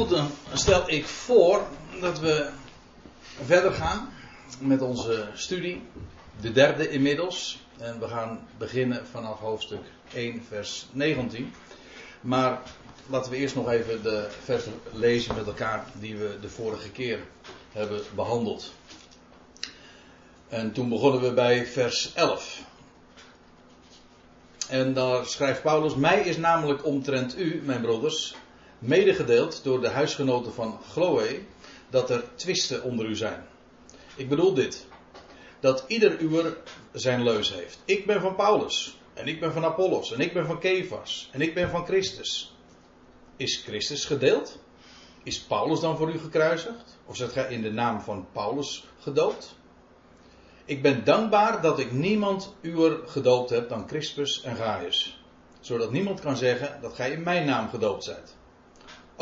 Goed, dan stel ik voor dat we verder gaan met onze studie. De derde inmiddels. En we gaan beginnen vanaf hoofdstuk 1, vers 19. Maar laten we eerst nog even de versen lezen met elkaar die we de vorige keer hebben behandeld. En toen begonnen we bij vers 11. En daar schrijft Paulus: Mij is namelijk omtrent u, mijn broeders, medegedeeld door de huisgenoten van Chloe, dat er twisten onder u zijn. Ik bedoel dit: dat ieder uwer zijn leus heeft. Ik ben van Paulus, en ik ben van Apollos, en ik ben van Kefas, en ik ben van Christus. Is Christus gedeeld? Is Paulus dan voor u gekruisigd? Of zet gij in de naam van Paulus gedoopt? Ik ben dankbaar dat ik niemand uwer gedoopt heb dan Crispus en Gaius. Zodat niemand kan zeggen dat gij in mijn naam gedoopt zijt.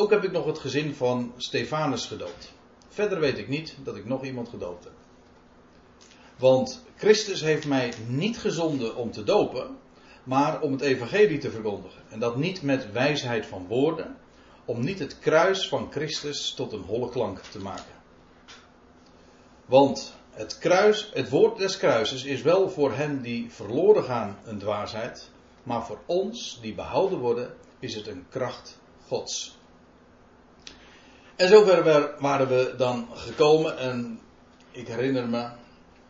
Ook heb ik nog het gezin van Stefanus gedoopt. Verder weet ik niet dat ik nog iemand gedoopt heb. Want Christus heeft mij niet gezonden om te dopen, maar om het evangelie te verkondigen. En dat niet met wijsheid van woorden, om niet het kruis van Christus tot een holle klank te maken. Want het kruis, het woord des kruises is wel voor hen die verloren gaan een dwaasheid, maar voor ons die behouden worden is het een kracht Gods. En zover waren we dan gekomen en ik herinner me,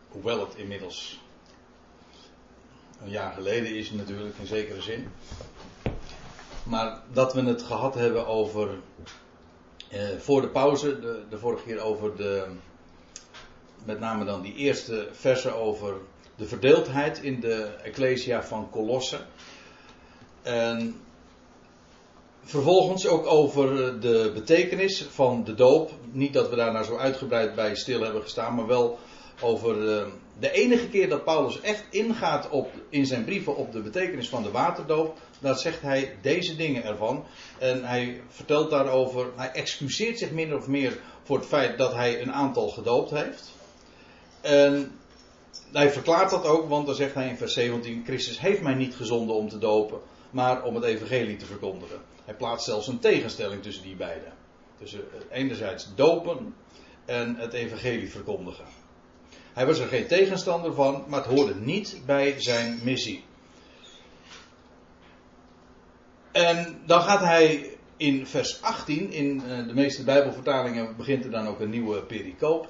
hoewel het inmiddels een jaar geleden is natuurlijk in zekere zin, maar dat we het gehad hebben over, eh, voor de pauze, de, de vorige keer over de, met name dan die eerste versen over de verdeeldheid in de Ecclesia van Colosse. En vervolgens ook over de betekenis van de doop. Niet dat we daar nou zo uitgebreid bij stil hebben gestaan, maar wel over de, de enige keer dat Paulus echt ingaat op, in zijn brieven op de betekenis van de waterdoop. Daar zegt hij deze dingen ervan. En hij vertelt daarover, hij excuseert zich min of meer voor het feit dat hij een aantal gedoopt heeft. En hij verklaart dat ook, want dan zegt hij in vers 17: Christus heeft mij niet gezonden om te dopen, maar om het evangelie te verkondigen. Hij plaatst zelfs een tegenstelling tussen die beiden. Tussen enerzijds dopen en het evangelie verkondigen. Hij was er geen tegenstander van, maar het hoorde niet bij zijn missie. En dan gaat hij in vers 18, in eh, de meeste Bijbelvertalingen begint er dan ook een nieuwe pericoop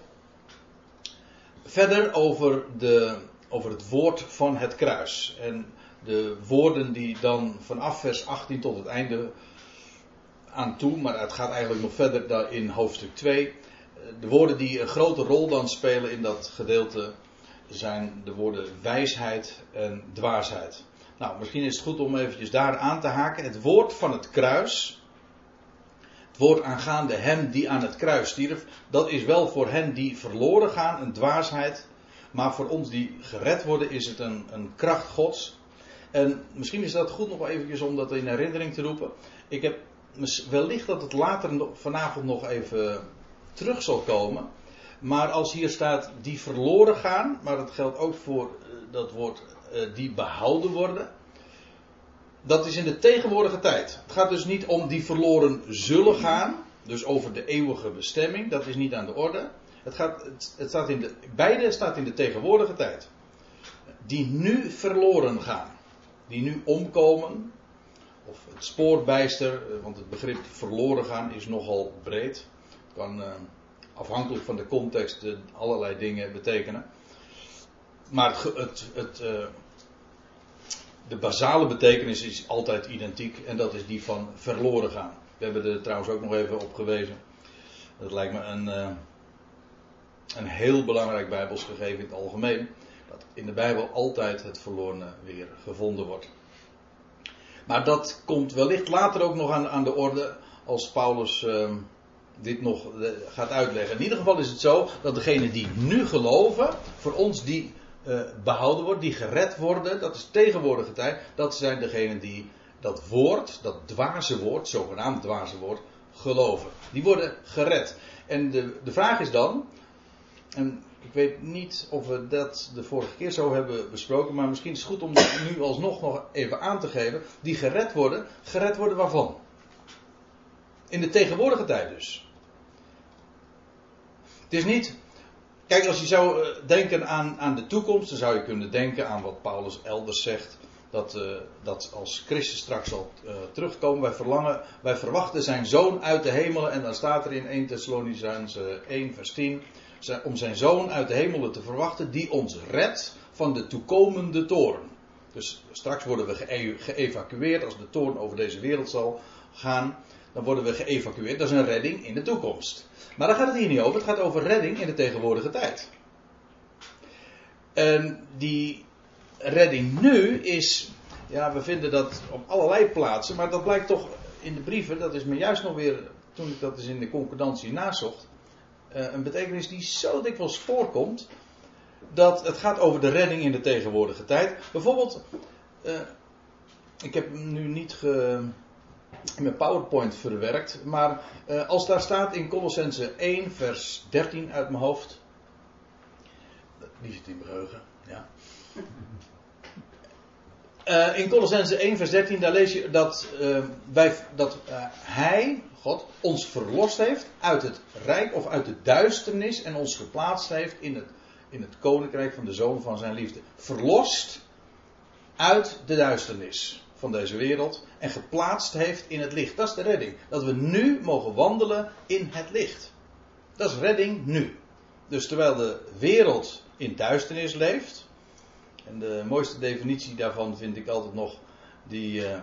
verder over, de, over het woord van het kruis. En de woorden die dan vanaf vers 18 tot het einde aan toe, maar het gaat eigenlijk nog verder daar in hoofdstuk 2. De woorden die een grote rol dan spelen in dat gedeelte zijn de woorden wijsheid en dwaasheid. Nou, misschien is het goed om eventjes daar aan te haken. Het woord van het kruis, woord aangaande hem die aan het kruis stierf, dat is wel voor hen die verloren gaan een dwaasheid. Maar voor ons die gered worden is het een, een kracht gods. En misschien is dat goed nog eventjes om dat in herinnering te roepen. Ik heb wellicht dat het later vanavond nog even terug zal komen. Maar als hier staat die verloren gaan, maar dat geldt ook voor eh, dat woord eh, die behouden worden dat is in de tegenwoordige tijd. Het gaat dus niet om die verloren zullen gaan. Dus over de eeuwige bestemming. Dat is niet aan de orde. Het, gaat, het, staat in de, beide staat in de tegenwoordige tijd. Die nu verloren gaan. Die nu omkomen. Of het spoorbijster. Eh, want het begrip verloren gaan is nogal breed. Kan eh, afhankelijk van de context eh, allerlei dingen betekenen. Maar het, het, de basale betekenis is altijd identiek en dat is die van verloren gaan. We hebben er trouwens ook nog even op gewezen. Dat lijkt me een, een heel belangrijk Bijbels gegeven in het algemeen. Dat in de Bijbel altijd het verlorene weer gevonden wordt. Maar dat komt wellicht later ook nog aan, aan de orde als Paulus uh, dit nog uh, gaat uitleggen. In ieder geval is het zo dat degenen die nu geloven, voor ons die uh, behouden worden, die gered worden, dat is tegenwoordige tijd, dat zijn degenen die dat woord, dat dwaze woord, zogenaamd dwaze woord, geloven. Die worden gered. En de, de vraag is dan, en ik weet niet of we dat de vorige keer zo hebben besproken, maar misschien is het goed om dat nu alsnog nog even aan te geven. Die gered worden, gered worden waarvan? In de tegenwoordige tijd dus. Het is niet. Kijk, als je zou eh, denken aan, aan de toekomst, dan zou je kunnen denken aan wat Paulus elders zegt. Dat, uh, dat als Christus straks zal uh, terugkomen, wij verlangen, wij verwachten zijn zoon uit de hemelen. En dan staat er in 1 Thessalonians 1 vers 10. Om zijn zoon uit de hemelen te verwachten, die ons redt van de toekomende toren. Dus straks worden we geëvacueerd als de toorn over deze wereld zal gaan. Dan worden we geëvacueerd. Dat is een redding in de toekomst. Maar daar gaat het hier niet over. Het gaat over redding in de tegenwoordige tijd. En die redding nu is. Ja, we vinden dat op allerlei plaatsen. Maar dat blijkt toch in de brieven. Dat is me juist nog weer. Toen ik dat eens in de concordantie nazocht. Eh, een betekenis die zo dikwijls voorkomt dat het gaat over de redding in de tegenwoordige tijd. Bijvoorbeeld, uh, ik heb hem nu niet ge, mijn PowerPoint verwerkt, maar uh, als daar staat in Colossense 1, vers 13 uit mijn hoofd. Die zit in mijn geheugen, ja. In Colossense 1, vers 13, daar lees je dat, wij, dat Hij, God, ons verlost heeft uit het rijk of uit de duisternis en ons geplaatst heeft in het in het koninkrijk van de zoon van zijn liefde. Verlost uit de duisternis van deze wereld en geplaatst heeft in het licht. Dat is de redding. Dat we nu mogen wandelen in het licht. Dat is redding nu. Dus terwijl de wereld in duisternis leeft, en de mooiste definitie daarvan vind ik altijd nog, die uh,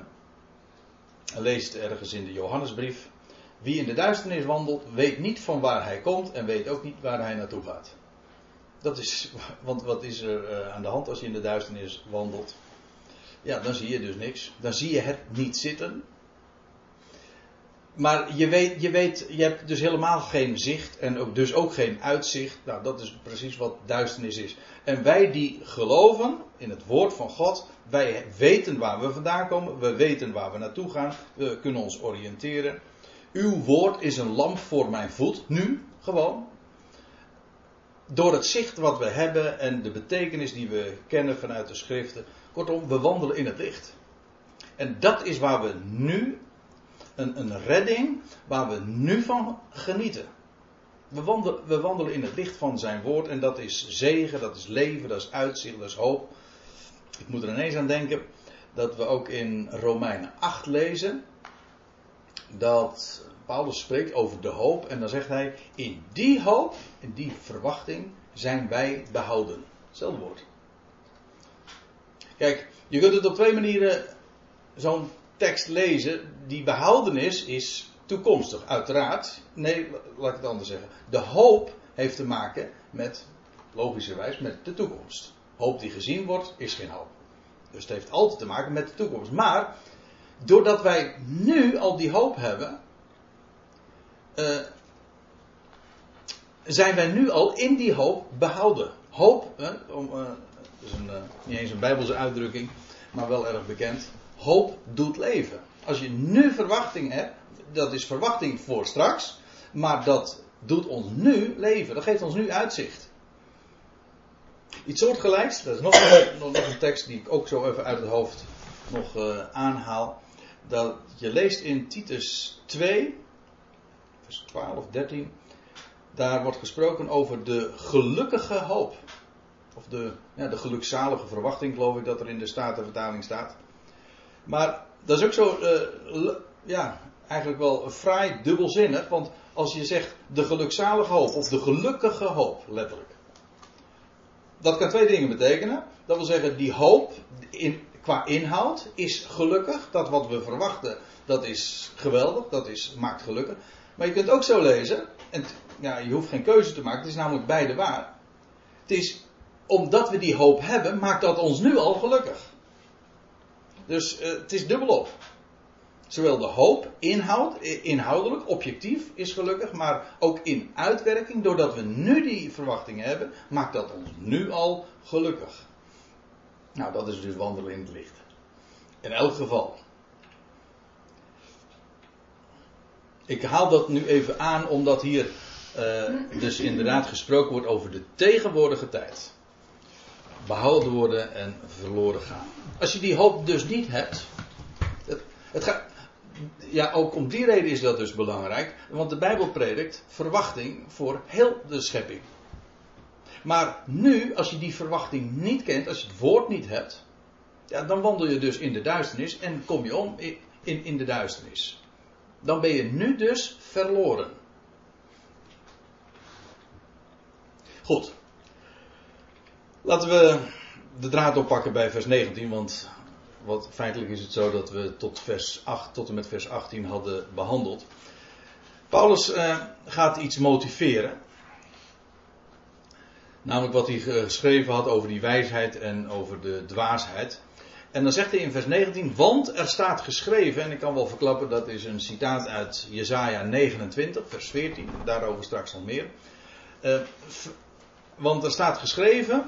leest ergens in de Johannesbrief. Wie in de duisternis wandelt, weet niet van waar hij komt en weet ook niet waar hij naartoe gaat. Dat is, want wat is er uh, aan de hand als je in de duisternis wandelt? Ja, dan zie je dus niks. Dan zie je het niet zitten. Maar je weet, je weet, je hebt dus helemaal geen zicht en ook, dus ook geen uitzicht. Nou, dat is precies wat duisternis is. En wij die geloven in het woord van God, wij weten waar we vandaan komen, we weten waar we naartoe gaan, we kunnen ons oriënteren. Uw woord is een lamp voor mijn voet, nu gewoon door het zicht wat we hebben en de betekenis die we kennen vanuit de schriften. Kortom, we wandelen in het licht. En dat is waar we nu, een, een redding, waar we nu van genieten. We wandelen, we wandelen in het licht van zijn woord en dat is zegen, dat is leven, dat is uitzicht, dat is hoop. Ik moet er ineens aan denken dat we ook in Romeinen 8 lezen dat Paulus spreekt over de hoop en dan zegt hij: In die hoop, in die verwachting, zijn wij behouden. Hetzelfde woord. Kijk, je kunt het op twee manieren zo'n tekst lezen. Die behoudenis is toekomstig, uiteraard. Nee, laat ik het anders zeggen. De hoop heeft te maken met, logischerwijs, met de toekomst. Hoop die gezien wordt, is geen hoop. Dus het heeft altijd te maken met de toekomst. Maar, doordat wij nu al die hoop hebben, uh, zijn wij nu al in die hoop behouden. Hoop, dat is een, uh, niet eens een bijbelse uitdrukking, maar wel erg bekend. Hoop doet leven. Als je nu verwachting hebt, dat is verwachting voor straks, maar dat doet ons nu leven. Dat geeft ons nu uitzicht. Iets soortgelijks, dat is nog, nog, een tekst die ik ook zo even uit het hoofd nog aanhaal. Dat je leest in Titus 2, vers 12, 13. Daar wordt gesproken over de gelukkige hoop. Of de, ja, de gelukzalige verwachting, geloof ik dat er in de Statenvertaling staat. Maar dat is ook zo, uh, ja, eigenlijk wel fraai dubbelzinnig. Want als je zegt de gelukzalige hoop, of de gelukkige hoop, letterlijk. Dat kan twee dingen betekenen. Dat wil zeggen, die hoop in, qua inhoud is gelukkig. Dat wat we verwachten, dat is geweldig, dat is, maakt gelukkig. Maar je kunt ook zo lezen, en ja, je hoeft geen keuze te maken, het is namelijk beide waar. Het is, omdat we die hoop hebben, maakt dat ons nu al gelukkig. Dus uh, het is dubbelop. Zowel de hoop, inhoud, inhoudelijk, objectief is gelukkig, maar ook in uitwerking, doordat we nu die verwachtingen hebben, maakt dat ons nu al gelukkig. Nou, dat is dus wandelen in het licht. In elk geval. Ik haal dat nu even aan omdat hier uh, dus inderdaad gesproken wordt over de tegenwoordige tijd. Behouden worden en verloren gaan. Als je die hoop dus niet hebt. Het, het ja, ook om die reden is dat dus belangrijk. Want de Bijbel predikt verwachting voor heel de schepping. Maar nu, als je die verwachting niet kent, als je het woord niet hebt, ja, dan wandel je dus in de duisternis en kom je om in, in de duisternis. Dan ben je nu dus verloren. Goed. Laten we de draad oppakken bij vers 19, want wat feitelijk is het zo dat we tot, vers 8, tot en met vers 18 hadden behandeld. Paulus uh, gaat iets motiveren. Namelijk wat hij geschreven had over die wijsheid en over de dwaasheid. En dan zegt hij in vers 19, want er staat geschreven, en ik kan wel verklappen, dat is een citaat uit Jesaja 29, vers 14, daarover straks nog meer. Uh, want er staat geschreven,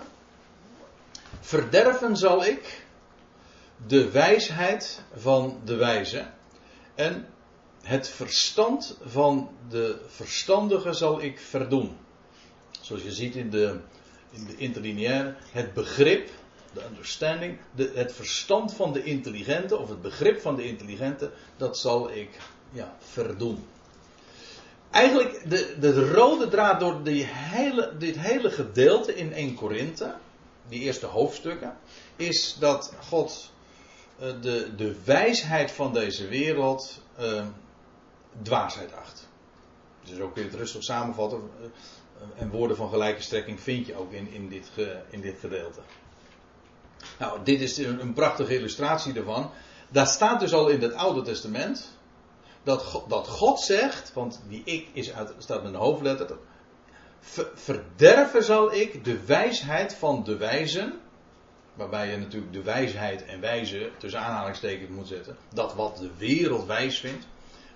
verderven zal ik de wijsheid van de wijze en het verstand van de verstandige zal ik verdoen. Zoals je ziet in de, in de interlineaire, het begrip, de understanding, de, het verstand van de intelligente, of het begrip van de intelligente, dat zal ik ja, verdoen. Eigenlijk de, de rode draad door hele, dit hele gedeelte in 1 Korinthe, die eerste hoofdstukken, is dat God uh, de, de wijsheid van deze wereld uh, dwaasheid acht. Dus ook weer het rustig samenvatten. Uh, en woorden van gelijke strekking vind je ook in, in, dit, in dit gedeelte. Nou, dit is een, prachtige illustratie daarvan. Daar staat dus al in het Oude Testament dat God, dat God zegt, want die ik is uit, staat met een hoofdletter. Verderven zal ik de wijsheid van de wijzen. Waarbij je natuurlijk de wijsheid en wijze tussen aanhalingstekens moet zetten. Dat wat de wereld wijs vindt.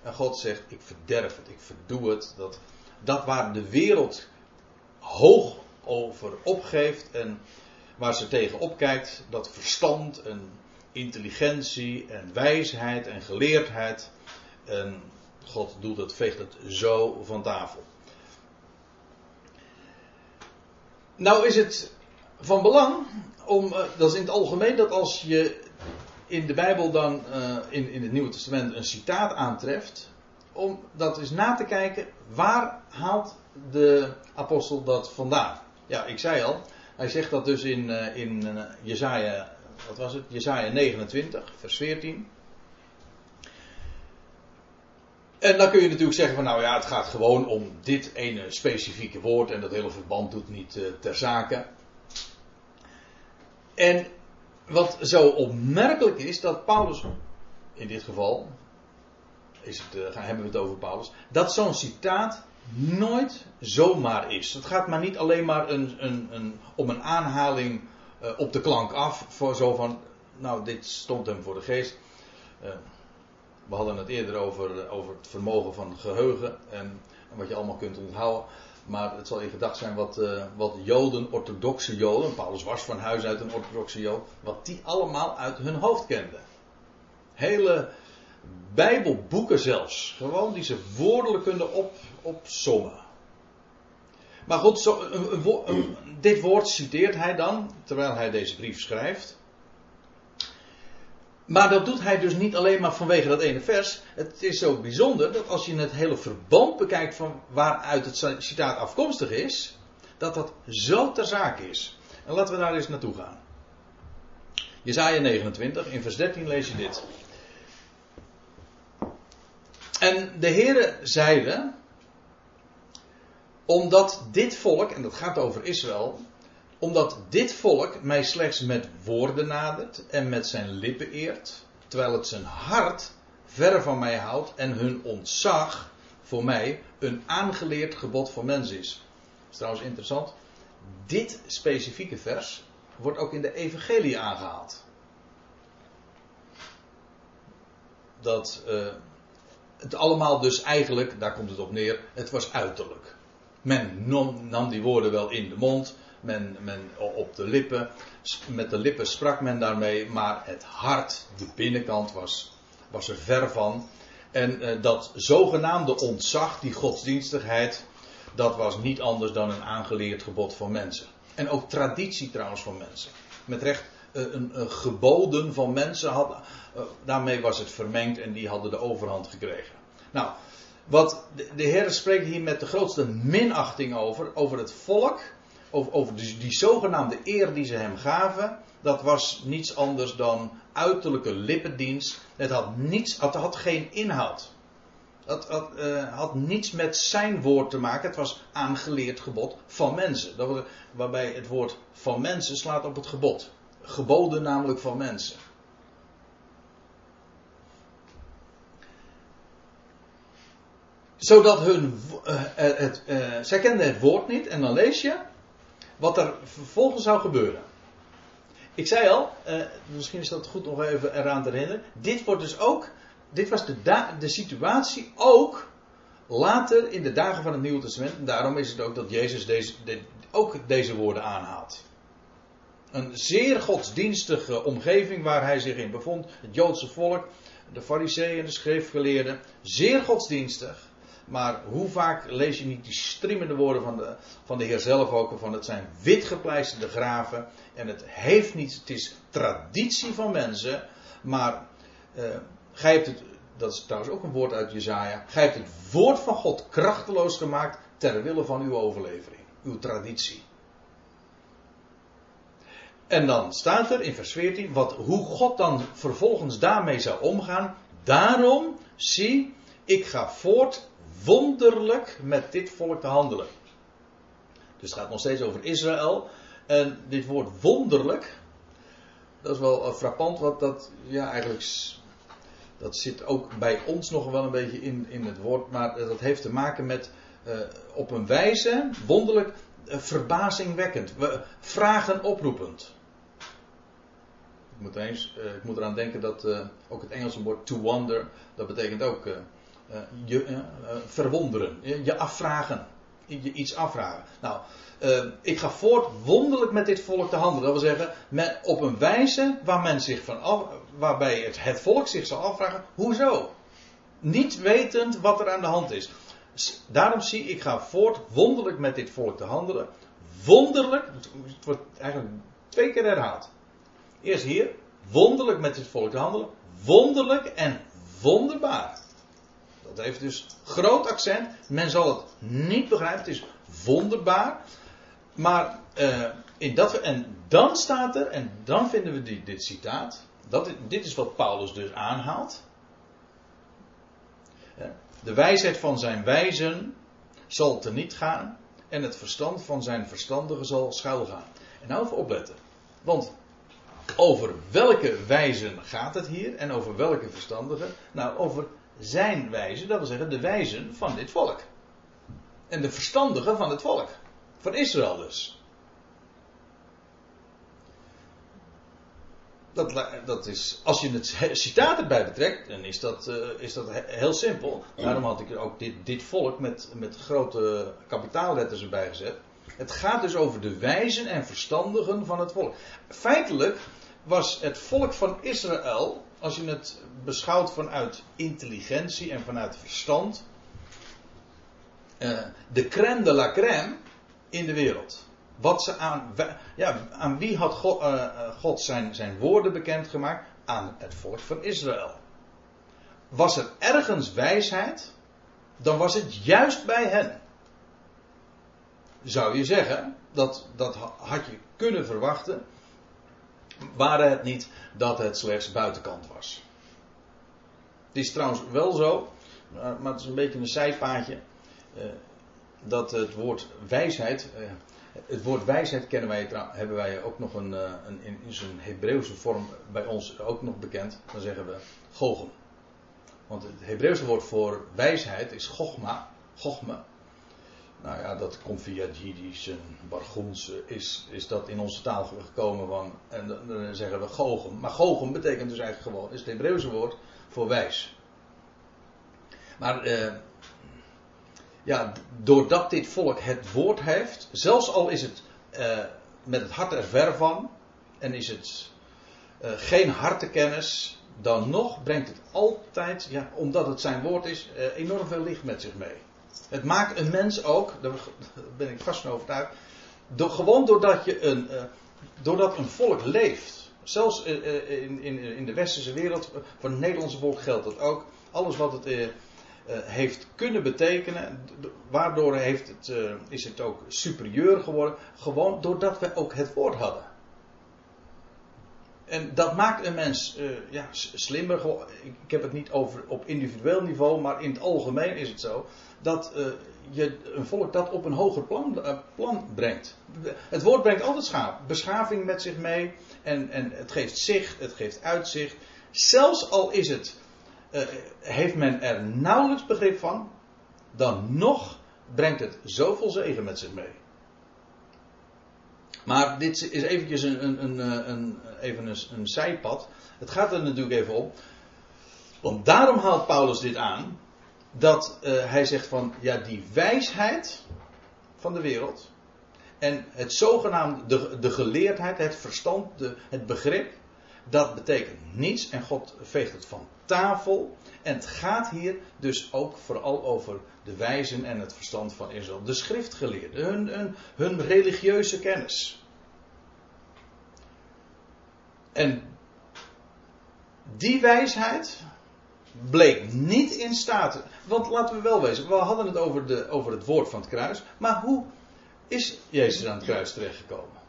En God zegt: Ik verderf het, ik verdoe het. Dat, dat waar de wereld hoog over opgeeft en waar ze tegen opkijkt, dat verstand en intelligentie en wijsheid en geleerdheid. En God doet het, veegt het zo van tafel. Nou is het van belang om, eh, dat is in het algemeen, dat als je in de Bijbel dan uh, in, in het Nieuwe Testament een citaat aantreft, om dat eens na te kijken, waar haalt de apostel dat vandaan? Ja, ik zei al, hij zegt dat dus in, uh, in uh, Jezaja, wat was het? Jezaja 29, vers 14. En dan kun je natuurlijk zeggen van nou ja, het gaat gewoon om dit ene specifieke woord en dat hele verband doet niet uh, ter zake. En wat zo opmerkelijk is, dat Paulus, in dit geval, is het, uh, hebben we het over Paulus, dat zo'n citaat nooit zomaar is. Het gaat maar niet alleen maar een, een, een, om een aanhaling uh, op de klank af, voor zo van, nou dit stond hem voor de geest. Uh, we hadden het eerder over, over het vermogen van geheugen en, en, wat je allemaal kunt onthouden. Maar het zal in gedacht zijn wat, wat Joden, orthodoxe Joden, Paulus was van huis uit een orthodoxe Jood, wat die allemaal uit hun hoofd kenden. Hele Bijbelboeken zelfs, gewoon die ze woordelijk kunnen op, opsommen. Maar goed, zo, dit woord citeert hij dan, terwijl hij deze brief schrijft. Maar dat doet hij dus niet alleen maar vanwege dat ene vers. Het is zo bijzonder dat als je het hele verband bekijkt van waaruit het citaat afkomstig is, dat dat zo ter zake is. En laten we daar eens naartoe gaan. Jezaja 29, in vers 13 lees je dit. En de Heere zeide, omdat dit volk, en dat gaat over Israël, omdat dit volk mij slechts met woorden nadert en met zijn lippen eert, terwijl het zijn hart ver van mij houdt en hun ontzag voor mij een aangeleerd gebod van mens is. Dat is trouwens interessant. Dit specifieke vers wordt ook in de evangelie aangehaald. Dat uh, het allemaal dus eigenlijk, daar komt het op neer, het was uiterlijk. Men nam die woorden wel in de mond, men, men op de lippen, met de lippen sprak men daarmee, maar het hart, de binnenkant was, was er ver van. En eh, dat zogenaamde ontzag, die godsdienstigheid, dat was niet anders dan een aangeleerd gebod van mensen. En ook traditie trouwens van mensen. Met recht een, een geboden van mensen had. daarmee was het vermengd en die hadden de overhand gekregen. Nou, wat de, de Heer spreekt hier met de grootste minachting over, over het volk, over, over die, die zogenaamde eer die ze hem gaven. Dat was niets anders dan uiterlijke lippendienst. Het had, niets, het had geen inhoud. Het had, had, niets met zijn woord te maken. Het was aangeleerd gebod van mensen. Dat, waarbij het woord van mensen slaat op het gebod. Geboden namelijk van mensen. Zodat hun. Uh, het, uh, zij kenden het woord niet. En dan lees je wat er vervolgens zou gebeuren. Ik zei al, uh, misschien is dat goed nog even eraan te herinneren. Dit wordt dus ook. Dit was de, de situatie ook later in de dagen van het Nieuwe Testament. En daarom is het ook dat Jezus deze, de, ook deze woorden aanhaalt. Een zeer godsdienstige omgeving waar hij zich in bevond. Het Joodse volk, de Fariseeën, de schriftgeleerden. Zeer godsdienstig. Maar hoe vaak lees je niet die strimmende woorden van de, van de Heer zelf ook? Van het zijn witgepleisterde graven. En het heeft niet, het is traditie van mensen. Maar uh, gij hebt het, dat is trouwens ook een woord uit Jezaja. Gij hebt het woord van God krachteloos gemaakt ter wille van uw overlevering. Uw traditie. En dan staat er in vers 14 wat, hoe God dan vervolgens daarmee zou omgaan. Daarom, zie, ik ga voort wonderlijk met dit volk te handelen. Dus het gaat nog steeds over Israël. En dit woord wonderlijk, dat is wel uh, frappant, want dat, ja, eigenlijk, dat zit ook bij ons nog wel een beetje in, in het woord, maar dat heeft te maken met uh, op een wijze, wonderlijk, verbazingwekkend, vragen oproepend. Ik moet, eens, ik moet eraan denken dat ook het Engelse woord to wonder, dat betekent ook je verwonderen, je, afvragen, je iets afvragen. Nou, ik ga voort wonderlijk met dit volk te handelen. Dat wil zeggen, op een wijze waar men zich van af, waarbij het, het volk zich zal afvragen, hoezo? Niet wetend wat er aan de hand is. Daarom zie ik ga voort wonderlijk met dit volk te handelen. Wonderlijk, het wordt eigenlijk twee keer herhaald. Eerst hier, wonderlijk met dit volk te handelen. Wonderlijk en wonderbaar. Dat heeft dus groot accent. Men zal het niet begrijpen. Het is wonderbaar. Maar uh, in dat, en dan staat er, en dan vinden we dit citaat. Dat, dit is wat Paulus dus aanhaalt. De wijsheid van zijn wijzen zal teniet gaan. En het verstand van zijn verstandigen zal schuilgaan. En nou even opletten. Want over welke wijzen gaat het hier? En over welke verstandigen? Nou, over zijn wijze, dat wil zeggen de wijzen van dit volk. En de verstandigen van het volk. Van Israël dus. Dat, dat is, als je het citaat erbij betrekt, dan is dat, uh, is dat heel simpel. Daarom had ik ook dit, dit volk met, met grote kapitaalletters erbij gezet. Het gaat dus over de wijzen en verstandigen van het volk. Feitelijk was het volk van Israël als je het beschouwt vanuit intelligentie en vanuit verstand, uh, de crème de la crème in de wereld. Wat ze aan, ja, aan wie had God, uh, God zijn, zijn woorden bekendgemaakt? Aan het volk van Israël. Was er ergens wijsheid, dan was het juist bij hen. Zou je zeggen, dat, dat had je kunnen verwachten waren het niet dat het slechts buitenkant was. Het is trouwens wel zo, maar het is een beetje een zijpaadje, eh, dat het woord wijsheid, eh, het woord wijsheid kennen wij, hebben wij ook nog een, eh, een in, zijn Hebreeuwse vorm bij ons ook nog bekend. Dan zeggen we gogem. Want het Hebreeuwse woord voor wijsheid is gogma, gogma. Nou ja, dat komt via Jiddisch en Bargoens is, is dat in onze taal gekomen van, en dan zeggen we Gogem. Maar Gogem betekent dus eigenlijk gewoon, is het Hebreeuwse woord voor wijs. Maar eh, ja, doordat dit volk het woord heeft, zelfs al is het eh, met het hart er ver van, en is het eh, geen hartekennis, dan nog brengt het altijd, ja, omdat het zijn woord is, eh, enorm veel licht met zich mee. Het maakt een mens ook, daar ben ik vast van overtuigd, gewoon doordat, je een, uh, doordat een volk leeft Zelfs in, in, in de westerse wereld, voor het Nederlandse volk geldt dat ook. Alles wat het heeft kunnen betekenen, waardoor heeft het, is het ook superieur geworden. Gewoon doordat we ook het woord hadden. En dat maakt een mens uh, ja, slimmer. Ik heb het niet over op individueel niveau, maar in het algemeen is het zo dat je een volk dat op een hoger plan, plan brengt. Het woord brengt altijd beschaving met zich mee en, en het geeft zicht, het geeft uitzicht. Zelfs al is het, heeft men er nauwelijks begrip van, dan nog brengt het zoveel zegen met zich mee. Maar dit is eventjes een, een, een, een even een, zijpad. Het gaat er natuurlijk even op. Want daarom haalt Paulus dit aan. Dat uh, hij zegt van, ja, die wijsheid van de wereld. En het zogenaamde, de, de geleerdheid, het verstand, de, het begrip. Dat betekent niets en God veegt het van tafel. En het gaat hier dus ook vooral over de wijzen en het verstand van Israël. De schriftgeleerden, hun, hun, religieuze kennis. En die wijsheid bleek niet in staat. Want laten we wel wezen, we hadden het over, de, over het woord van het kruis. Maar hoe is Jezus aan het kruis terechtgekomen?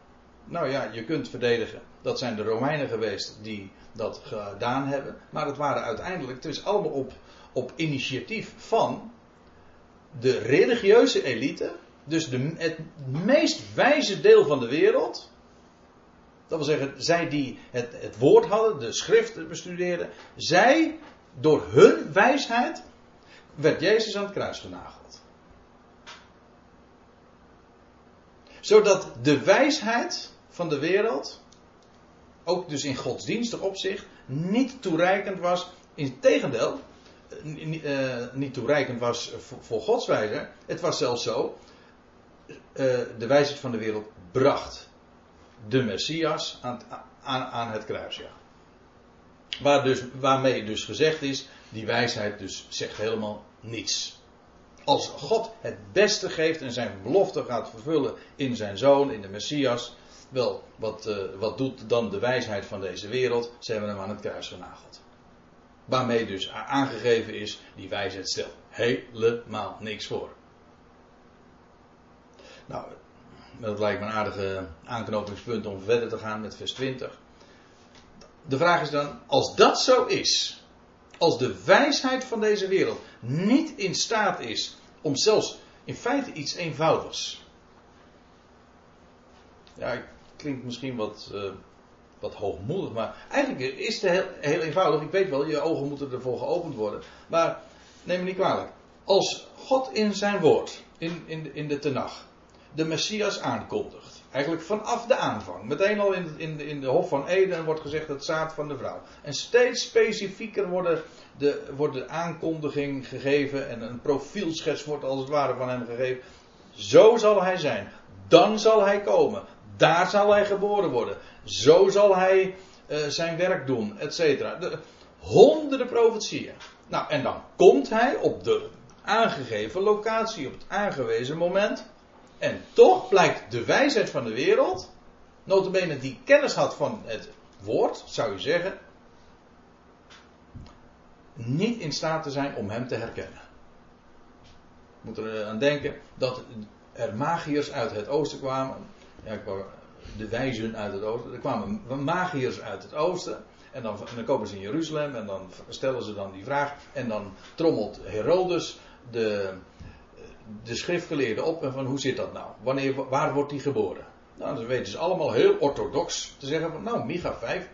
Nou ja, je kunt verdedigen. Dat zijn de Romeinen geweest die dat gedaan hebben. Maar het waren uiteindelijk, het is allemaal op, op initiatief van de religieuze elite. Dus de, het meest wijze deel van de wereld. Dat wil zeggen, zij die het, het woord hadden, de schrift bestudeerden. Zij, door hun wijsheid, werd Jezus aan het kruis genageld. Zodat de wijsheid van de wereld, ook dus in godsdienstig opzicht, niet toereikend was. Integendeel, uh, niet toereikend was voor, Gods wijze. Het was zelfs zo, uh, de wijsheid van de wereld bracht de Messias aan het kruis. Ja. Waar dus, waarmee dus gezegd is, die wijsheid dus zegt helemaal niets. Als God het beste geeft en zijn belofte gaat vervullen in zijn zoon, in de Messias, wel, wat, uh, wat doet dan de wijsheid van deze wereld? Ze hebben hem aan het kruis genageld. Waarmee dus aangegeven is, die wijsheid stelt helemaal niks voor. Nou, dat lijkt me een aardige aanknopingspunt om verder te gaan met vers 20. De vraag is dan, als dat zo is, als de wijsheid van deze wereld niet in staat is om zelfs in feite iets eenvoudigs. Ja, klinkt misschien wat, uh, wat hoogmoedig, maar eigenlijk is het heel, heel, eenvoudig. Ik weet wel, je ogen moeten ervoor geopend worden. Maar neem me niet kwalijk. Als God in zijn woord, in, in, in de Tenach, de Messias aankondigt. Eigenlijk vanaf de aanvang. Meteen al in, in, in de Hof van Eden wordt gezegd het zaad van de vrouw. En steeds specifieker worden de, wordt de aankondiging gegeven en een profielschets wordt als het ware van hem gegeven. Zo zal hij zijn. Dan zal hij komen. Daar zal hij geboren worden. Zo zal hij uh, zijn werk doen, et cetera. Honderden profetieën. Nou, en dan komt hij op de aangegeven locatie, op het aangewezen moment. En toch blijkt de wijsheid van de wereld, notabene die kennis had van het woord, zou je zeggen, niet in staat te zijn om hem te herkennen. Je moet er aan denken dat er magiërs uit het oosten kwamen. Ja, de wijzen uit het oosten. Er kwamen magiërs uit het oosten. En dan, en dan komen ze in Jeruzalem en dan stellen ze dan die vraag. En dan trommelt Herodes de, de schriftgeleerden op en van hoe zit dat nou? Wanneer, waar wordt hij geboren? Nou, dan weten ze allemaal heel orthodox te zeggen van nou, Micha 5.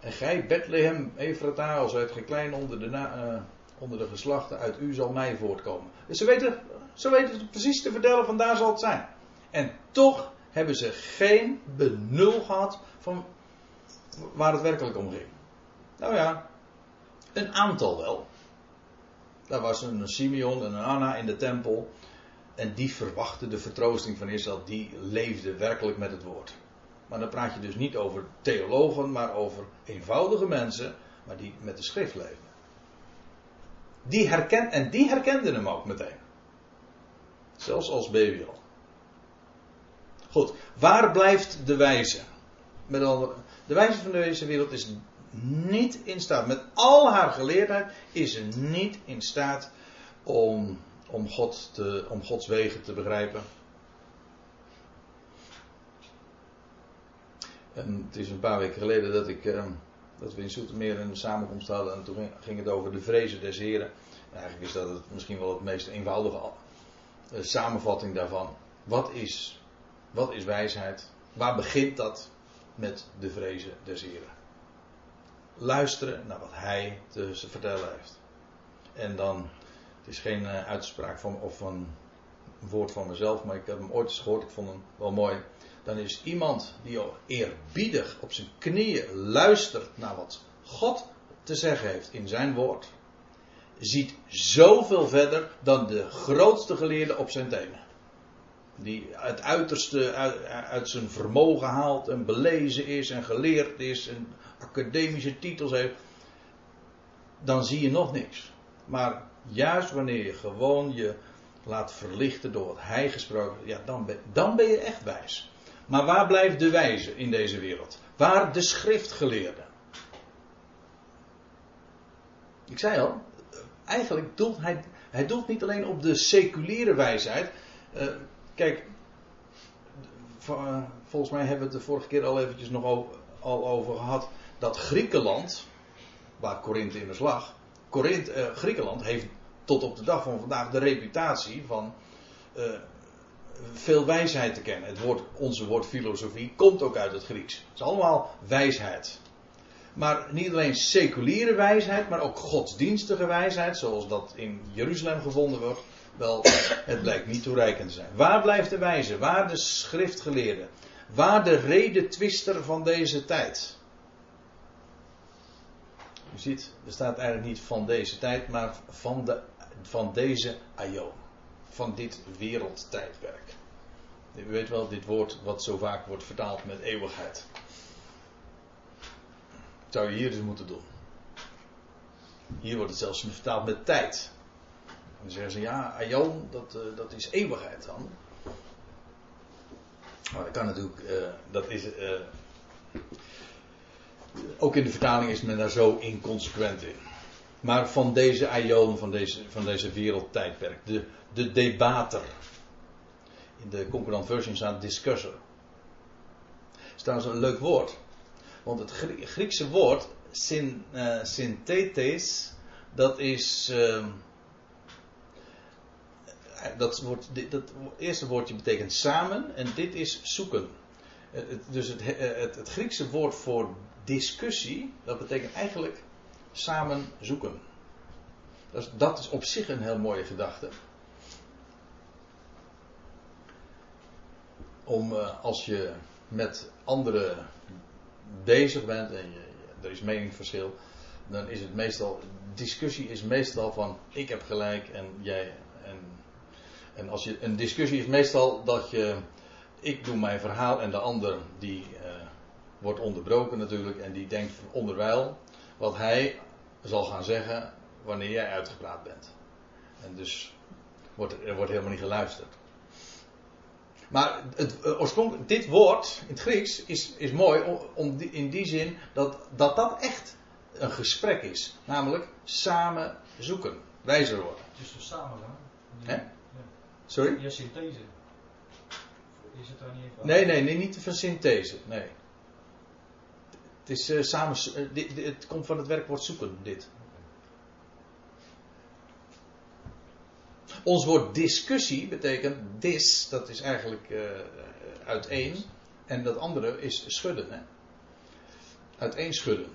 En gij, Bethlehem, Efrata, als uit geklein onder de, uh, onder de geslachten, uit u zal mij voortkomen. Dus ze weten, ze weten het precies te vertellen van daar zal het zijn. En toch hebben ze geen benul gehad van waar het werkelijk om ging. Nou ja, een aantal wel. Daar was een Simeon en een Anna in de tempel. En die verwachten de vertroosting van Israël. Die leefde werkelijk met het woord. Maar dan praat je dus niet over theologen, maar over eenvoudige mensen. Maar die met de schrift leven. Die en die herkenden hem ook meteen. Zelfs als baby al. Goed, waar blijft de wijze? Met De wijsheid van deze wereld is niet in staat, met al haar geleerdheid, is ze niet in staat om, om, God te, om Gods wegen te begrijpen. En het is een paar weken geleden dat, ik, eh, dat we in Soetermeer een samenkomst hadden. En toen ging het over de vrezen des Heren. En eigenlijk is dat het, misschien wel het meest eenvoudige uh, samenvatting daarvan. Wat is, wat is wijsheid? Waar begint dat? Met de vrezen des Heren. Luisteren naar wat Hij te vertellen heeft. En dan, het is geen uh, uitspraak van, of een woord van mezelf, maar ik heb hem ooit eens gehoord. Ik vond hem wel mooi dan is iemand die eerbiedig op zijn knieën luistert naar wat God te zeggen heeft in zijn woord, ziet zoveel verder dan de grootste geleerde op zijn tenen. Die het uiterste uit, zijn vermogen haalt en belezen is en geleerd is en academische titels heeft. Dan zie je nog niks. Maar juist wanneer je gewoon je laat verlichten door wat hij gesproken heeft, ja, dan ben, dan ben je echt wijs. Maar waar blijft de wijze in deze wereld? Waar de schriftgeleerde? Ik zei al, eigenlijk doelt hij, hij doelt niet alleen op de seculiere wijsheid. Uh, kijk, volgens mij hebben we het de vorige keer al eventjes nog al over gehad. Dat Griekenland, waar Korinthe in de slag, uh, Griekenland heeft tot op de dag van vandaag de reputatie van uh, veel wijsheid te kennen. Het woord, onze woord filosofie komt ook uit het Grieks. Het is allemaal wijsheid. Maar niet alleen seculiere wijsheid, maar ook godsdienstige wijsheid, zoals dat in Jeruzalem gevonden wordt. Wel, het blijkt niet toereikend te zijn. Waar blijft de wijze? Waar de schriftgeleerde? Waar de redetwister van deze tijd? U ziet, er staat eigenlijk niet van deze tijd, maar van, de, van deze aion van dit wereldtijdperk. U weet wel, dit woord wat zo vaak wordt vertaald met eeuwigheid. zou je hier dus moeten doen. Hier wordt het zelfs vertaald met tijd. Dan zeggen ze, ja, aion, dat, uh, dat is eeuwigheid dan. Maar dat kan natuurlijk, uh, dat is... Uh, ook in de vertaling is men daar zo inconsequent in. Maar van deze aion, van deze, van deze wereldtijdperk, de, de debater. In de concurrent version staat discusser. Dat is een leuk woord. Want het Griekse woord syn, synthetes, dat is. Uh, dat, wordt, dat eerste woordje betekent samen en dit is zoeken. Dus het, het, het Griekse woord voor discussie, dat betekent eigenlijk samen zoeken. Dat is, dat is op zich een heel mooie gedachte. Om als je met anderen bezig bent en je, er is meningsverschil, dan is het meestal, discussie is meestal van ik heb gelijk en jij. En, als je, een discussie is meestal dat je, ik doe mijn verhaal en de ander die uh, wordt onderbroken natuurlijk en die denkt onderwijl wat hij zal gaan zeggen wanneer jij uitgepraat bent. En dus wordt er, wordt helemaal niet geluisterd. Maar het, eh, oorspronkelijk, dit woord in het Grieks is, is mooi om, in die zin dat, dat dat echt een gesprek is. Namelijk samen zoeken, wijzer worden. Dus samen gaan. Hè? Sorry? Ja, synthese. Is het daar niet even Nee, nee, nee, niet van synthese. Nee. Het is uh, samen. Uh, dit, dit, het komt van het werkwoord zoeken, dit. Ons woord discussie betekent dis, dat is eigenlijk uh, uiteen. En dat andere is schudden. Hè? Uiteen schudden.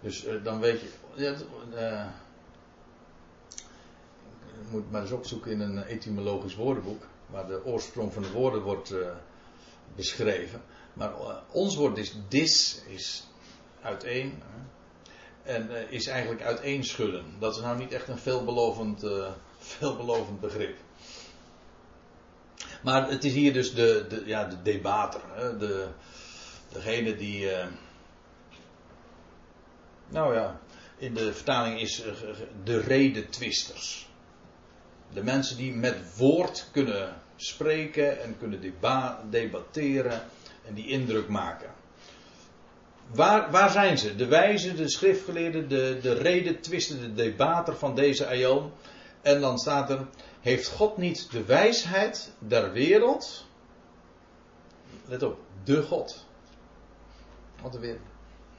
Dus dan weet je. Moet maar eens opzoeken in een etymologisch woordenboek. Waar de oorsprong van de woorden wordt beschreven. Maar ons woord is dis, is uiteen. En is eigenlijk uiteenschudden. Dat is nou niet echt een veelbelovend veelbelovend begrip. Maar het is hier dus de, de, ja, de debater. Hè? De, degene die. Nou ja, in de vertaling is de redetwisters. De mensen die met woord kunnen spreken en kunnen deba debatteren en die indruk maken. waar, waar zijn ze? De wijzen, de schriftgeleerden, de, de redetwisten, de debater van deze aion. En dan staat er, heeft God niet de wijsheid der wereld? Let op, de God. Wat er weer.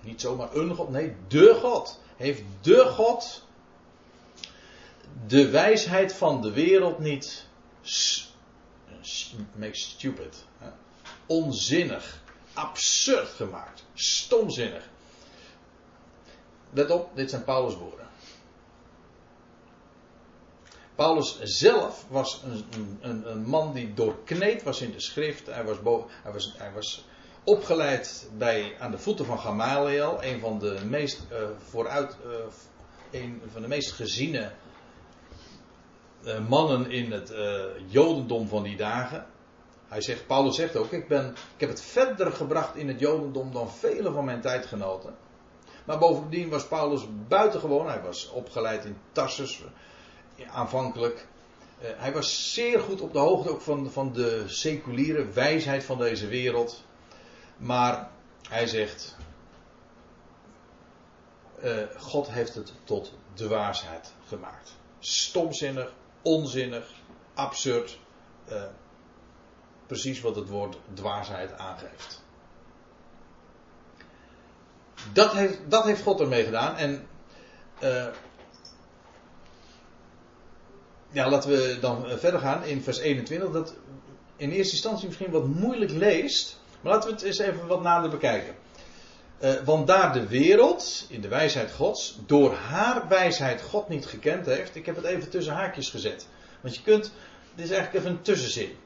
Niet zomaar een God, nee, de God. Heeft de God de wijsheid van de wereld niet make stupid, onzinnig, absurd gemaakt, stomzinnig. Let op, dit zijn Paulus' woorden. Paulus zelf was een, een, een, man die doorkneed was in de schrift. Hij was, hij was, hij was opgeleid bij, aan de voeten van Gamaliel, een van de meest uh, vooruit, uh, een van de meest geziene uh, mannen in het Jodendom van die dagen. Hij zegt, Paulus zegt ook, ik, ben, ik heb het verder gebracht in het Jodendom dan vele van mijn tijdgenoten. Maar bovendien was Paulus buitengewoon. Hij was opgeleid in Tarsus aanvankelijk. Uh, hij was zeer goed op de hoogte ook van, van de seculiere wijsheid van deze wereld. Maar hij zegt: God heeft het tot dwaasheid gemaakt. Stomzinnig, onzinnig, absurd. Uh, precies wat het woord dwaasheid aangeeft. Dat heeft, dat heeft God ermee gedaan. En ja, laten we dan verder gaan in vers 21. Dat in eerste instantie misschien wat moeilijk leest. Maar laten we het eens even wat nader bekijken. Uh, want daar de wereld, in de wijsheid Gods, door haar wijsheid God niet gekend heeft. Ik heb het even tussen haakjes gezet. Want je kunt, dit is eigenlijk even een tussenzin.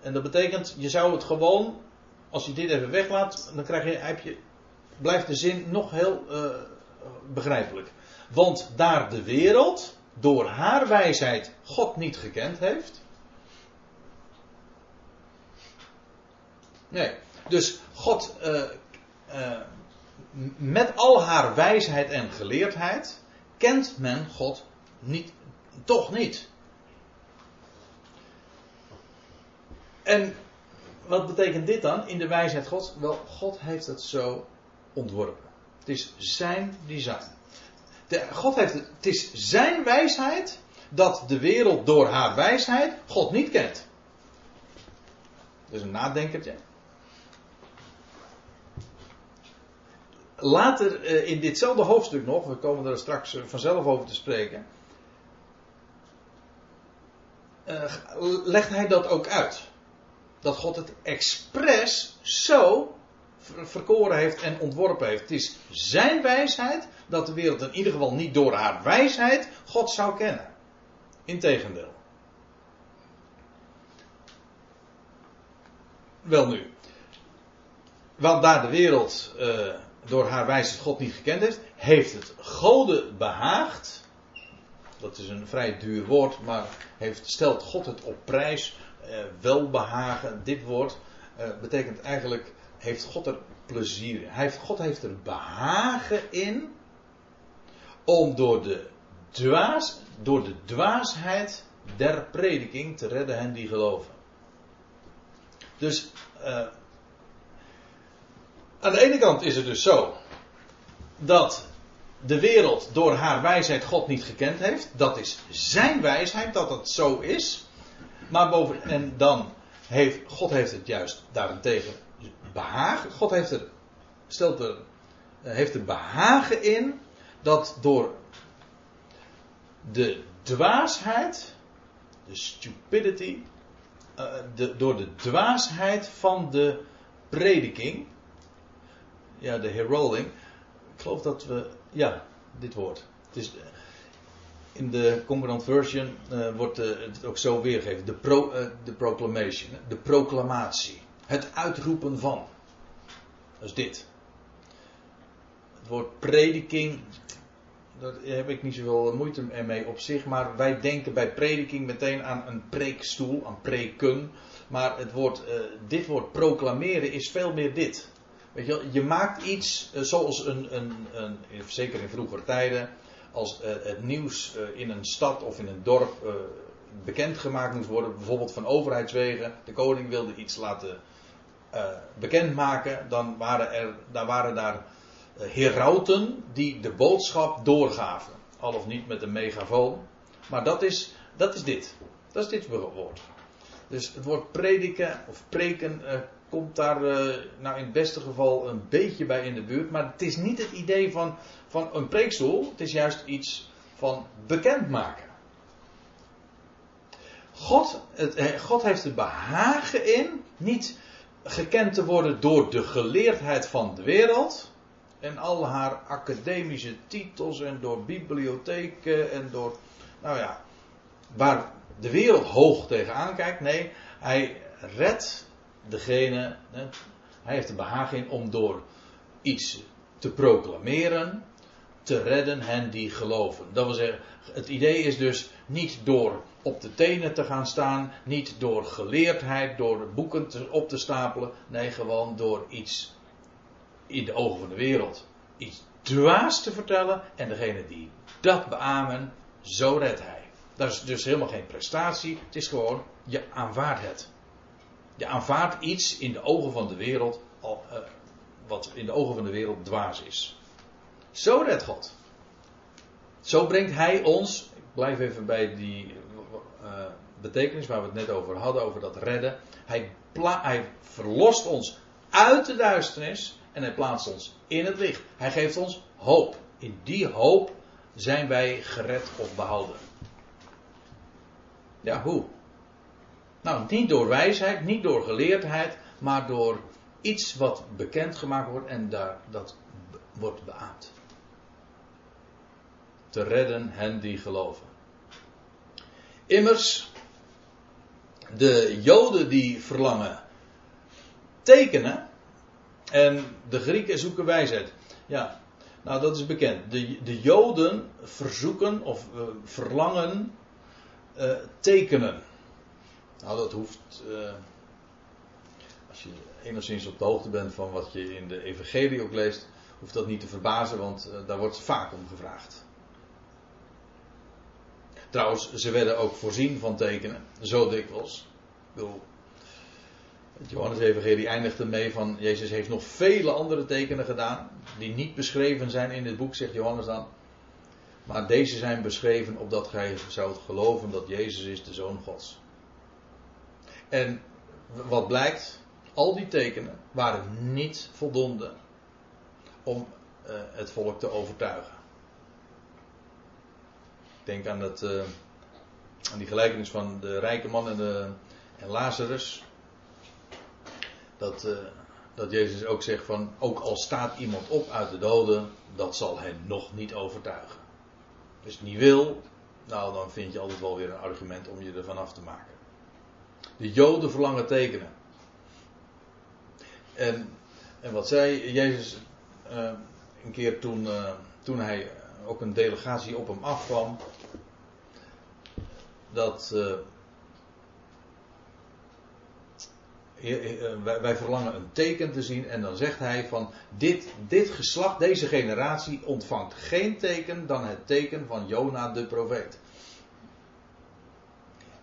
En dat betekent, je zou het gewoon, als je dit even weglaat, dan krijg je, blijft de zin nog heel uh, begrijpelijk. Want daar de wereld, door haar wijsheid God niet gekend heeft. Nee, dus God uh, uh, met al haar wijsheid en geleerdheid kent men God niet, toch niet. En wat betekent dit dan in de wijsheid Gods? Wel, God heeft het zo ontworpen. Het is zijn design. De, God heeft het, het is zijn wijsheid dat de wereld door haar wijsheid God niet kent. Is een nadenkertje. Later eh, in ditzelfde hoofdstuk nog, we komen er straks eh, vanzelf over te spreken, uh, legt hij dat ook uit. Dat God het expres zo verkoren heeft en ontworpen heeft. Het is zijn wijsheid dat de wereld in ieder geval niet door haar wijsheid God zou kennen. Integendeel. Wel nu. Want daar de wereld door haar wijsheid God niet gekend heeft, heeft het Gode behaagd. Dat is een vrij duur woord, maar heeft, stelt God het op prijs. Uh, welbehagen, dit woord uh, betekent eigenlijk heeft God er plezier in. Hij God heeft er behagen in om door de, dwaas, door de dwaasheid der prediking te redden hen die geloven. Dus uh, aan de ene kant is het dus zo dat de wereld door haar wijsheid God niet gekend heeft. Dat is zijn wijsheid dat het zo is. Maar boven, en dan heeft God heeft het juist daarentegen behagen. God heeft er, stelt er, eh, heeft er behagen in dat door de dwaasheid, de stupidity, uh, de, door de dwaasheid van de prediking, ja, de heralding, ik geloof dat we, ja, dit woord. Het is, in de Concordant Version uh, wordt uh, het ook zo weergegeven. De, pro, de proclamation, de proclamatie. Het uitroepen van. Dat is dit. Het woord prediking, daar heb ik niet zoveel moeite mee op zich, maar wij denken bij prediking meteen aan een preekstoel, aan preken. Maar het woord, dit woord proclameren is veel meer dit. Weet je, je maakt iets uh, zoals een, een, een, zeker in vroegere tijden, als uh, het nieuws in een stad of in een dorp bekendgemaakt moest worden, bijvoorbeeld van overheidswegen. De koning wilde iets laten bekendmaken, dan waren er, daar waren daar herauten die de boodschap doorgaven. Al of niet met een megafoon. Maar dat is, dat is dit. Dat is dit woord. Dus het woord prediken of preken komt daar nou in het beste geval een beetje bij in de buurt. Maar het is niet het idee van, van een preekstoel. Het is juist iets van bekendmaken. God, het, God heeft er behagen in, niet gekend te worden door de geleerdheid van de wereld. En al haar academische titels en door bibliotheken en door, nou ja, waar de wereld hoog tegenaan kijkt. Nee, hij redt degene, hij heeft er behagen in om door iets te proclameren, te redden hen die geloven. Dat wil zeggen, het idee is dus niet door op de tenen te gaan staan, niet door geleerdheid, door boeken op te stapelen, nee, gewoon door iets in de ogen van de wereld, iets dwaas te vertellen en degene die dat beamen, zo redt hij. Dat is dus helemaal geen prestatie, het is gewoon, je aanvaardt het. Je aanvaardt iets in de ogen van de wereld, uh, wat in de ogen van de wereld dwaas is. Zo redt God. Zo brengt Hij ons, ik blijf even bij die uh, betekenis waar we het net over hadden, over dat redden. Hij, hij verlost ons uit de duisternis en hij plaatst ons in het licht. Hij geeft ons hoop. In die hoop zijn wij gered of behouden. Ja, hoe? Nou, niet door wijsheid, niet door geleerdheid, maar door iets wat bekendgemaakt wordt en daar, dat wordt beaamd te redden hen die geloven. Immers, de Joden die verlangen tekenen en de Grieken zoeken wijsheid. Ja, nou dat is bekend. De, de Joden verzoeken of uh, verlangen uh, tekenen. Nou dat hoeft, uh, als je enigszins op de hoogte bent van wat je in de Evangelie ook leest, hoeft dat niet te verbazen, want daar wordt vaak om gevraagd. Trouwens, ze werden ook voorzien van tekenen. Zo dikwijls. Ik bedoel, het Johannes-evangelie eindigt ermee van... Jezus heeft nog vele andere tekenen gedaan... die niet beschreven zijn in dit boek, zegt Johannes dan. Maar deze zijn beschreven opdat gij zoudt geloven dat Jezus is de Zoon Gods. En wat blijkt? Al die tekenen waren niet voldoende om uh, het volk te overtuigen. Ik denk aan, dat, uh, aan die gelijkenis van de rijke man en, de, en Lazarus. Dat, uh, dat Jezus ook zegt van, ook al staat iemand op uit de doden, dat zal hen nog niet overtuigen. Het niet wil, nou dan vind je altijd wel weer een argument om je ervan af te maken. De Joden verlangen tekenen. En, en wat zei Jezus uh, een keer toen, toen hij ook een delegatie op hem afkwam. Dat. Wij, wij, verlangen een teken te zien. En dan zegt hij van. Dit, dit geslacht, deze generatie ontvangt geen teken dan het teken van Jona de profeet.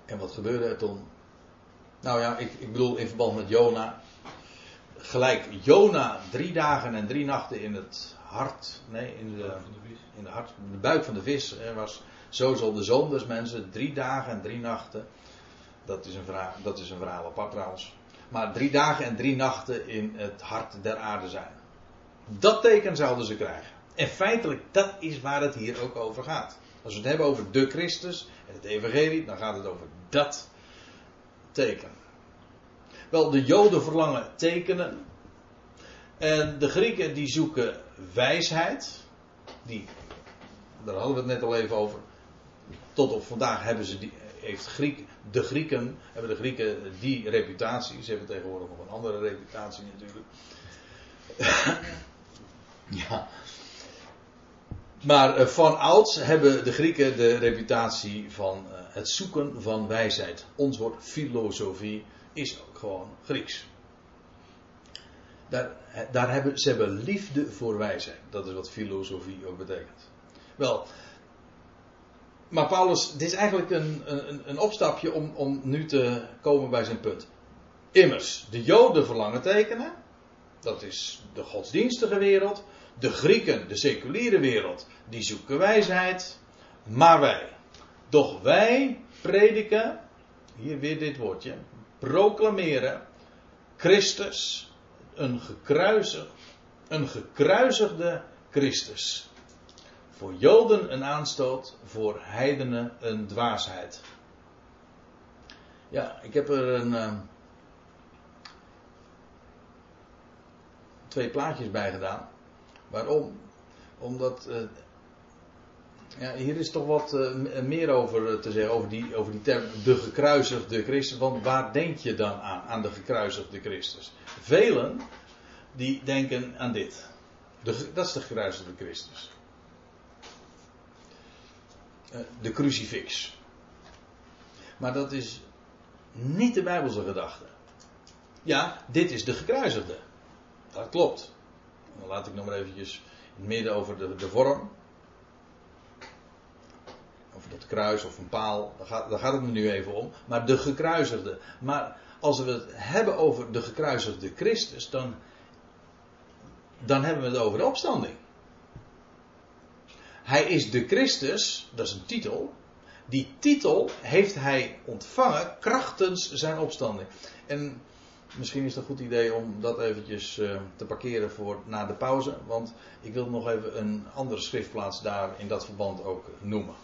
En wat gebeurde er toen? Nou ja, ik, ik bedoel in verband met Jona. Gelijk Jona drie dagen en drie nachten in het hart, nee, in de, in de, hart, de buik van de vis er was. Zo zal de zoon des mensen drie dagen en drie nachten. Dat is een verhaal, dat is een verhaal apart trouwens. Maar drie dagen en drie nachten in het hart der aarde zijn. Dat teken zouden ze krijgen. En feitelijk, dat is waar het hier ook over gaat. Als we het hebben over de Christus en het Evangelie, dan gaat het over dat teken. Wel, de Joden verlangen tekenen. En de Grieken die zoeken wijsheid. Die, daar hadden we het net al even over. Tot op vandaag hebben ze die, heeft Griek, de Grieken, hebben de Grieken die reputatie. Ze hebben tegenwoordig nog een andere reputatie natuurlijk. ja. Maar van ouds hebben de Grieken de reputatie van het zoeken van wijsheid. Ons woord filosofie is ook gewoon Grieks. Daar, daar hebben, ze hebben liefde voor wijsheid. Dat is wat filosofie ook betekent. Wel, maar Paulus, dit is eigenlijk een, een, een opstapje om, om nu te komen bij zijn punt. Immers, de Joden verlangen tekenen. Dat is de godsdienstige wereld. De Grieken, de seculiere wereld, die zoeken wijsheid. Maar wij, doch wij prediken, hier weer dit woordje, proclameren Christus, een gekruisigd, een gekruisigde Christus. Voor Joden een aanstoot, voor heidenen een dwaasheid. Ja, ik heb er een, uh, twee plaatjes bij gedaan. Waarom? Omdat uh, ja, hier is toch wat uh, meer over te zeggen, over die, over die term de gekruisigde Christus. Want waar denk je dan aan, aan de gekruisigde Christus? Velen die denken aan dit. De, dat is de gekruisigde Christus. De crucifix. Maar dat is niet de Bijbelse gedachte. Ja, dit is de gekruisigde. Dat klopt. Dan laat ik nog maar eventjes in het midden over de, de vorm. Over dat kruis of een paal. Daar gaat, daar gaat het me nu even om. Maar de gekruisigde. Maar als we het hebben over de gekruisigde Christus, dan, dan hebben we het over de opstanding. Hij is de Christus, dat is een titel. Die titel heeft hij ontvangen krachtens zijn opstanding. En misschien is het een goed idee om dat eventjes uh, te parkeren voor na de pauze. Want ik wil nog even een andere schriftplaats daar in dat verband ook noemen.